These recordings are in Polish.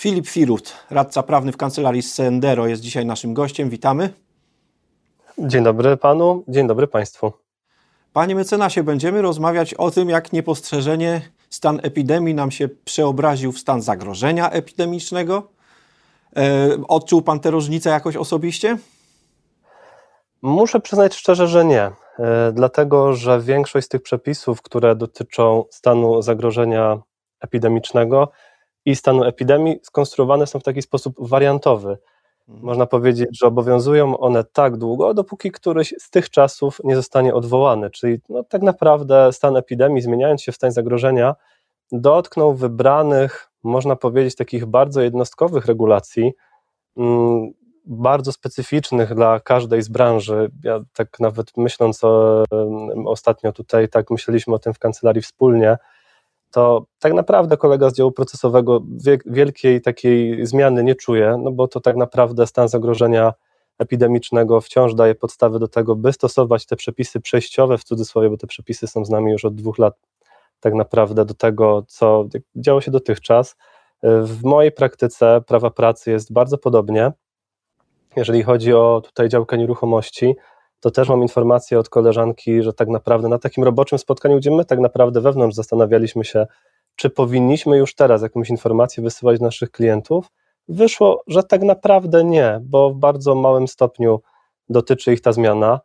Filip Firut, radca prawny w kancelarii Sendero, jest dzisiaj naszym gościem. Witamy. Dzień dobry panu, dzień dobry państwu. Panie mecenasie, będziemy rozmawiać o tym, jak niepostrzeżenie stan epidemii nam się przeobraził w stan zagrożenia epidemicznego. E, odczuł pan tę różnicę jakoś osobiście? Muszę przyznać szczerze, że nie. E, dlatego, że większość z tych przepisów, które dotyczą stanu zagrożenia epidemicznego i stanu epidemii, skonstruowane są w taki sposób wariantowy. Mhm. Można powiedzieć, że obowiązują one tak długo, dopóki któryś z tych czasów nie zostanie odwołany. Czyli no, tak naprawdę stan epidemii, zmieniając się w stan zagrożenia, dotknął wybranych, można powiedzieć, takich bardzo jednostkowych regulacji, mm, bardzo specyficznych dla każdej z branży. Ja tak nawet myśląc o, ostatnio tutaj, tak myśleliśmy o tym w kancelarii wspólnie, to tak naprawdę kolega z działu procesowego wielkiej takiej zmiany nie czuje, no bo to tak naprawdę stan zagrożenia epidemicznego wciąż daje podstawy do tego, by stosować te przepisy przejściowe w cudzysłowie, bo te przepisy są z nami już od dwóch lat, tak naprawdę do tego, co działo się dotychczas. W mojej praktyce prawa pracy jest bardzo podobnie. Jeżeli chodzi o tutaj działkę nieruchomości, to też mam informację od koleżanki, że tak naprawdę na takim roboczym spotkaniu, gdzie my tak naprawdę wewnątrz zastanawialiśmy się, czy powinniśmy już teraz jakąś informację wysyłać naszych klientów, wyszło, że tak naprawdę nie, bo w bardzo małym stopniu dotyczy ich ta zmiana.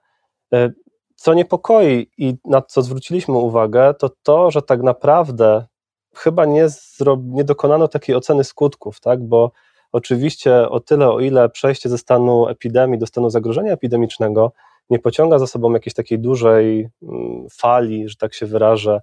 E, co niepokoi i na co zwróciliśmy uwagę, to to, że tak naprawdę chyba nie, nie dokonano takiej oceny skutków, tak? bo oczywiście o tyle, o ile przejście ze stanu epidemii do stanu zagrożenia epidemicznego nie pociąga za sobą jakiejś takiej dużej mm, fali, że tak się wyrażę,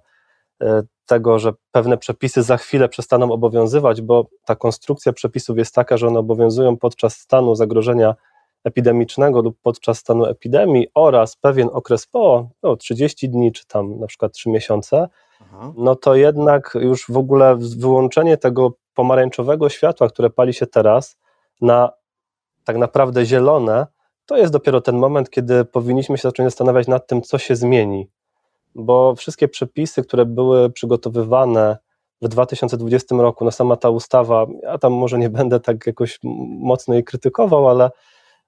e, tego, że pewne przepisy za chwilę przestaną obowiązywać, bo ta konstrukcja przepisów jest taka, że one obowiązują podczas stanu zagrożenia epidemicznego lub podczas stanu epidemii oraz pewien okres po, no 30 dni czy tam na przykład 3 miesiące, Aha. no to jednak już w ogóle wyłączenie tego pomarańczowego światła, które pali się teraz na tak naprawdę zielone, to jest dopiero ten moment, kiedy powinniśmy się zacząć zastanawiać nad tym, co się zmieni. Bo wszystkie przepisy, które były przygotowywane w 2020 roku, no sama ta ustawa, ja tam może nie będę tak jakoś mocno jej krytykował, ale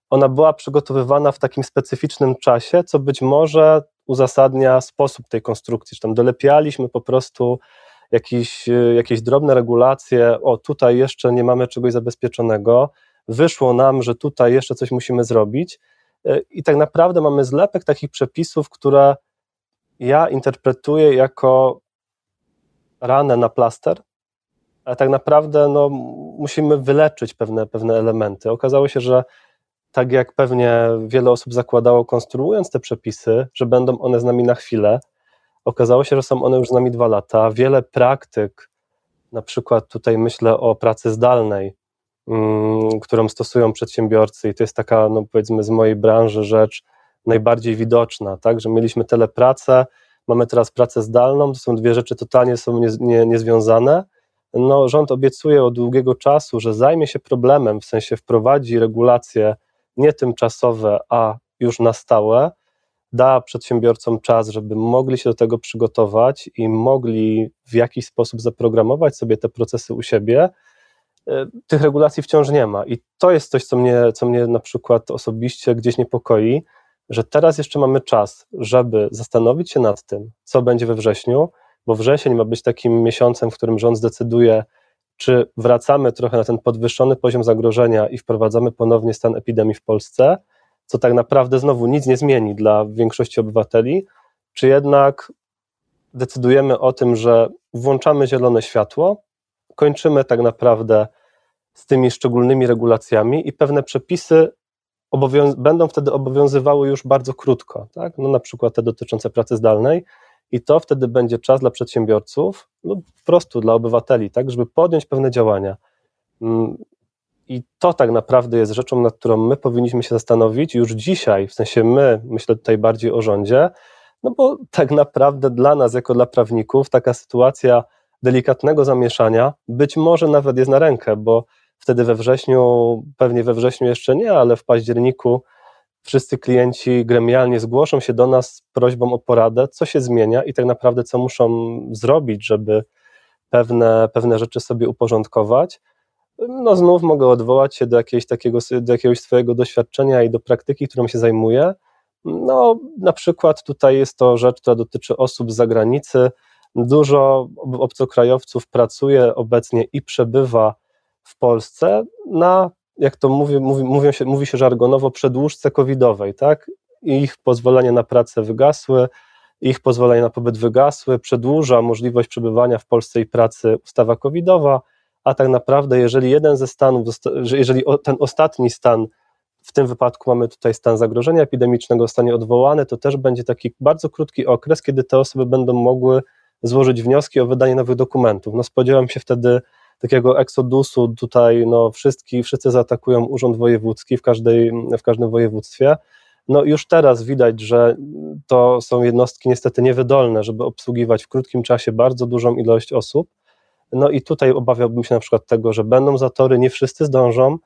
ona była przygotowywana w takim specyficznym czasie, co być może uzasadnia sposób tej konstrukcji, że tam dolepialiśmy po prostu jakieś, jakieś drobne regulacje, o tutaj jeszcze nie mamy czegoś zabezpieczonego, wyszło nam, że tutaj jeszcze coś musimy zrobić. E, I tak naprawdę mamy zlepek takich przepisów, które ja interpretuję jako ranę na plaster, ale tak naprawdę no, musimy wyleczyć pewne, pewne elementy. Okazało się, że tak jak pewnie wiele osób zakładało, konstruując te przepisy, że będą one z nami na chwilę, okazało się, że są one już z nami dwa lata. Wiele praktyk, na przykład tutaj myślę o pracy zdalnej, którą stosują przedsiębiorcy i to jest taka, no powiedzmy z mojej branży rzecz najbardziej widoczna, tak, że mieliśmy telepracę, mamy teraz pracę zdalną, to są dwie rzeczy totalnie są nie, nie, niezwiązane. No, rząd obiecuje od długiego czasu, że zajmie się problemem, w sensie wprowadzi regulacje nie tymczasowe, a już na stałe, da przedsiębiorcom czas, żeby mogli się do tego przygotować i mogli w jakiś sposób zaprogramować sobie te procesy u siebie, tych regulacji wciąż nie ma. I to jest coś, co mnie, co mnie na przykład osobiście gdzieś niepokoi, że teraz jeszcze mamy czas, żeby zastanowić się nad tym, co będzie we wrześniu, bo wrzesień ma być takim miesiącem, w którym rząd zdecyduje, czy wracamy trochę na ten podwyższony poziom zagrożenia i wprowadzamy ponownie stan epidemii w Polsce, co tak naprawdę znowu nic nie zmieni dla większości obywateli, czy jednak decydujemy o tym, że włączamy zielone światło, kończymy tak naprawdę z tymi szczególnymi regulacjami i pewne przepisy będą wtedy obowiązywały już bardzo krótko, tak? no na przykład te dotyczące pracy zdalnej i to wtedy będzie czas dla przedsiębiorców lub po prostu dla obywateli, tak, żeby podjąć pewne działania. Mm, I to tak naprawdę jest rzeczą, nad którą my powinniśmy się zastanowić już dzisiaj, w sensie my, myślę tutaj bardziej o rządzie, no bo tak naprawdę dla nas, jako dla prawników, taka sytuacja delikatnego zamieszania być może nawet jest na rękę, bo wtedy we wrześniu, pewnie we wrześniu jeszcze nie, ale w październiku wszyscy klienci gremialnie zgłoszą się do nas z prośbą o poradę, co się zmienia i tak naprawdę co muszą zrobić, żeby pewne, pewne rzeczy sobie uporządkować. no znów mogę odwołać się do, jakiegoś takiego, do jakiegoś swojego doświadczenia i do praktyki, którą się zajmuję. No, na przykład tutaj jest to rzecz, która dotyczy osób z zagranicy. Dużo obcokrajowców pracuje obecnie i przebywa w Polsce na, jak to mówi, mówi, mówią się, mówi się żargonowo, przedłużce covidowej, tak? Ich pozwolenie na pracę wygasły, ich pozwolenie na pobyt wygasły, przedłuża możliwość przebywania w Polsce i pracy ustawa covidowa, a tak naprawdę jeżeli jeden ze stanów, jeżeli ten ostatni stan, w tym wypadku mamy tutaj stan zagrożenia epidemicznego, zostanie odwołany, to też będzie taki bardzo krótki okres, kiedy te osoby będą mogły złożyć wnioski o wydanie nowych dokumentów. No spodziewam się wtedy takiego eksodusu, tutaj no wszyscy, wszyscy zaatakują urząd wojewódzki w, każdej, w każdym województwie, no już teraz widać, że to są jednostki niestety niewydolne, żeby obsługiwać w krótkim czasie bardzo dużą ilość osób. No i tutaj obawiałbym się na przykład tego, że będą zatory, nie wszyscy zdążą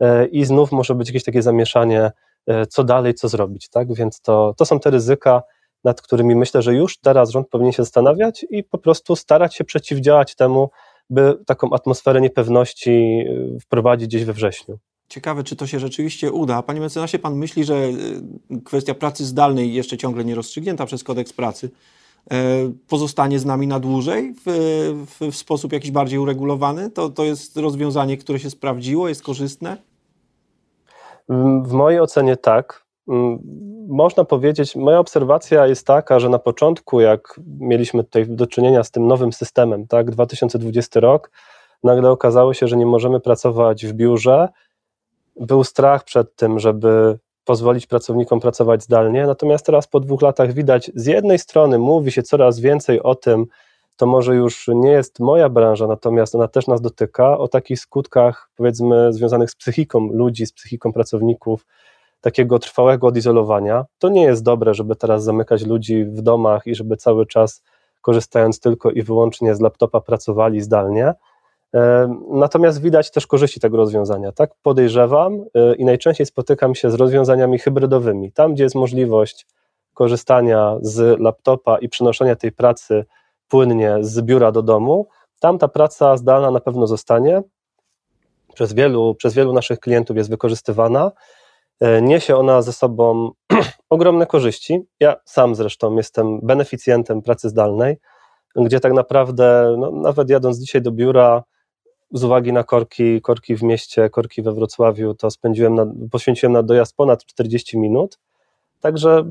e, i znów może być jakieś takie zamieszanie, e, co dalej, co zrobić, tak? Więc to, to są te ryzyka, nad którymi myślę, że już teraz rząd powinien się zastanawiać i po prostu starać się przeciwdziałać temu, by taką atmosferę niepewności e, wprowadzić gdzieś we wrześniu. Ciekawe, czy to się rzeczywiście uda. Panie mecenasie, pan myśli, że e, kwestia pracy zdalnej, jeszcze ciągle nie rozstrzygnięta przez kodeks pracy, e, pozostanie z nami na dłużej w, w, w, sposób jakiś bardziej uregulowany? To, to jest rozwiązanie, które się sprawdziło, jest korzystne? W mojej ocenie tak. Mm, można powiedzieć, moja obserwacja jest taka, że na początku, jak mieliśmy tutaj do czynienia z tym nowym systemem, tak, 2020 rok, nagle okazało się, że nie możemy pracować w biurze, był strach przed tym, żeby pozwolić pracownikom pracować zdalnie, natomiast teraz po dwóch latach widać, z jednej strony mówi się coraz więcej o tym, to może już nie jest moja branża, natomiast ona też nas dotyka, o takich skutkach, powiedzmy, związanych z psychiką ludzi, z psychiką pracowników, takiego trwałego odizolowania. To nie jest dobre, żeby teraz zamykać ludzi w domach i żeby cały czas, korzystając tylko i wyłącznie z laptopa, pracowali zdalnie. Natomiast widać też korzyści tego rozwiązania. Tak podejrzewam e, i najczęściej spotykam się z rozwiązaniami hybrydowymi. Tam, gdzie jest możliwość korzystania z laptopa i przenoszenia tej pracy płynnie z biura do domu, tam ta praca zdalna na pewno zostanie. Przez wielu, przez wielu naszych klientów jest wykorzystywana. E, niesie ona ze sobą ogromne korzyści. Ja sam zresztą jestem beneficjentem pracy zdalnej, gdzie tak naprawdę, no, nawet jadąc dzisiaj do biura, z uwagi na korki, korki w mieście, korki we Wrocławiu, to spędziłem na, poświęciłem na dojazd ponad 40 minut. Także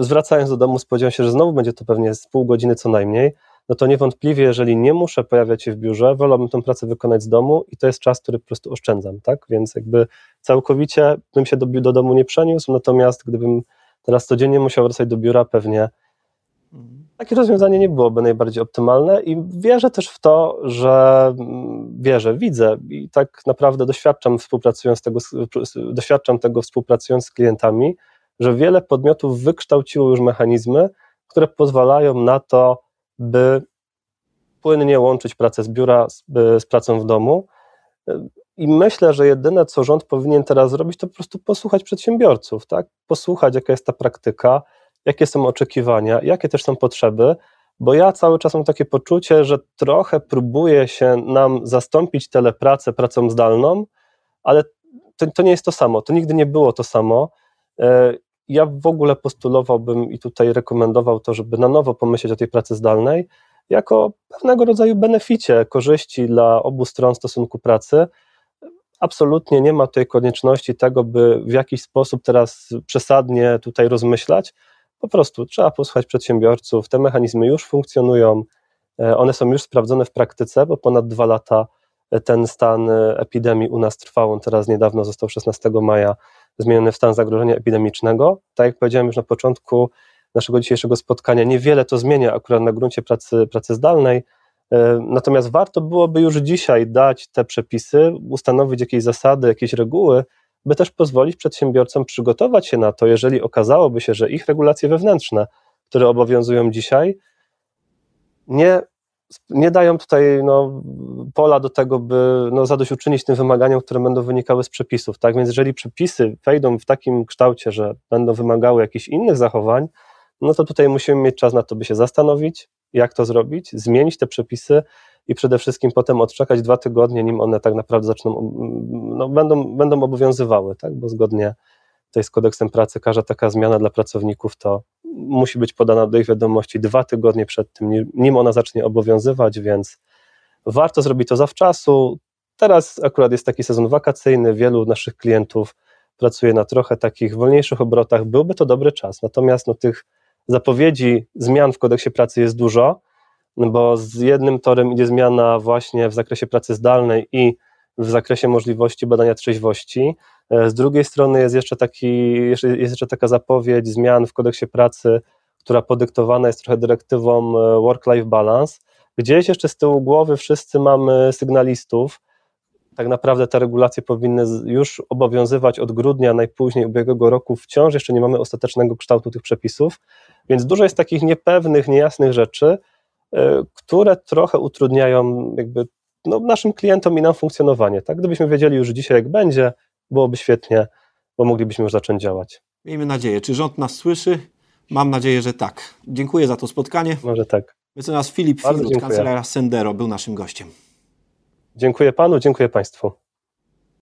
zwracając do domu, spodziewałem się, że znowu będzie to pewnie z pół godziny co najmniej. No to niewątpliwie, jeżeli nie muszę pojawiać się w biurze, wolałbym tę pracę wykonać z domu i to jest czas, który po prostu oszczędzam, tak? Więc jakby całkowicie bym się do, do domu nie przeniósł, natomiast gdybym teraz codziennie musiał wracać do biura, pewnie takie rozwiązanie nie byłoby najbardziej optymalne i wierzę też w to, że mm, wierzę, widzę i tak naprawdę doświadczam współpracując tego, doświadczam tego współpracując z klientami, że wiele podmiotów wykształciło już mechanizmy, które pozwalają na to, by płynnie łączyć pracę z biura z, z pracą w domu. I myślę, że jedyne, co rząd powinien teraz zrobić, to po prostu posłuchać przedsiębiorców, tak? posłuchać, jaka jest ta praktyka, jakie są oczekiwania, jakie też są potrzeby, bo ja cały czas mam takie poczucie, że trochę próbuje się nam zastąpić telepracę pracą zdalną, ale to, to nie jest to samo, to nigdy nie było to samo. Ja w ogóle postulowałbym i tutaj rekomendował to, żeby na nowo pomyśleć o tej pracy zdalnej jako pewnego rodzaju beneficie, korzyści dla obu stron stosunku pracy. Absolutnie nie ma tutaj konieczności tego, by w jakiś sposób teraz przesadnie tutaj rozmyślać, po prostu trzeba posłuchać przedsiębiorców, te mechanizmy już funkcjonują, e, one są już sprawdzone w praktyce, bo ponad dwa lata e, ten stan e, epidemii u nas trwał, on teraz niedawno został 16 maja zmieniony w stan zagrożenia epidemicznego. Tak jak powiedziałem już na początku naszego dzisiejszego spotkania, niewiele to zmienia akurat na gruncie pracy, pracy zdalnej, natomiast warto byłoby już dzisiaj dać te przepisy, ustanowić jakieś zasady, jakieś reguły, by też pozwolić przedsiębiorcom przygotować się na to, jeżeli okazałoby się, że ich regulacje wewnętrzne, które obowiązują dzisiaj, nie, nie dają tutaj no, pola do tego, by no, zadośćuczynić tym wymaganiom, które będą wynikały z przepisów. Tak więc, jeżeli przepisy wejdą w takim kształcie, że będą wymagały jakichś innych zachowań, no to tutaj musimy mieć czas na to, by się zastanowić, jak to zrobić, zmienić te przepisy i przede wszystkim potem odczekać dwa tygodnie, nim one tak naprawdę zaczną, no, będą, będą obowiązywały, tak? bo zgodnie tutaj z kodeksem pracy każda taka zmiana dla pracowników to musi być podana do ich wiadomości dwa tygodnie przed tym, nim ona zacznie obowiązywać, więc warto zrobić to zawczasu. Teraz akurat jest taki sezon wakacyjny, wielu naszych klientów pracuje na trochę takich wolniejszych obrotach, byłby to dobry czas. Natomiast no, tych zapowiedzi zmian w kodeksie pracy jest dużo, bo z jednym torem idzie zmiana właśnie w zakresie pracy zdalnej i w zakresie możliwości badania trzeźwości. E, z drugiej strony jest jeszcze, taki, jest jeszcze taka zapowiedź zmian w kodeksie pracy, która podyktowana jest trochę dyrektywą e, work-life balance. Gdzieś jeszcze z tyłu głowy wszyscy mamy sygnalistów. Tak naprawdę te regulacje powinny już obowiązywać od grudnia najpóźniej ubiegłego roku. Wciąż jeszcze nie mamy ostatecznego kształtu tych przepisów, więc dużo jest takich niepewnych, niejasnych rzeczy, e, które trochę utrudniają jakby no, naszym klientom i nam funkcjonowanie. Tak? Gdybyśmy wiedzieli już dzisiaj, jak będzie, byłoby świetnie, bo moglibyśmy już zacząć działać. Miejmy nadzieję. Czy rząd nas słyszy? Mam nadzieję, że tak. Dziękuję za to spotkanie. Może tak. Mecenas Filip Firut, kancelaria Sendero, był naszym gościem. Dziękuję panu, dziękuję państwu.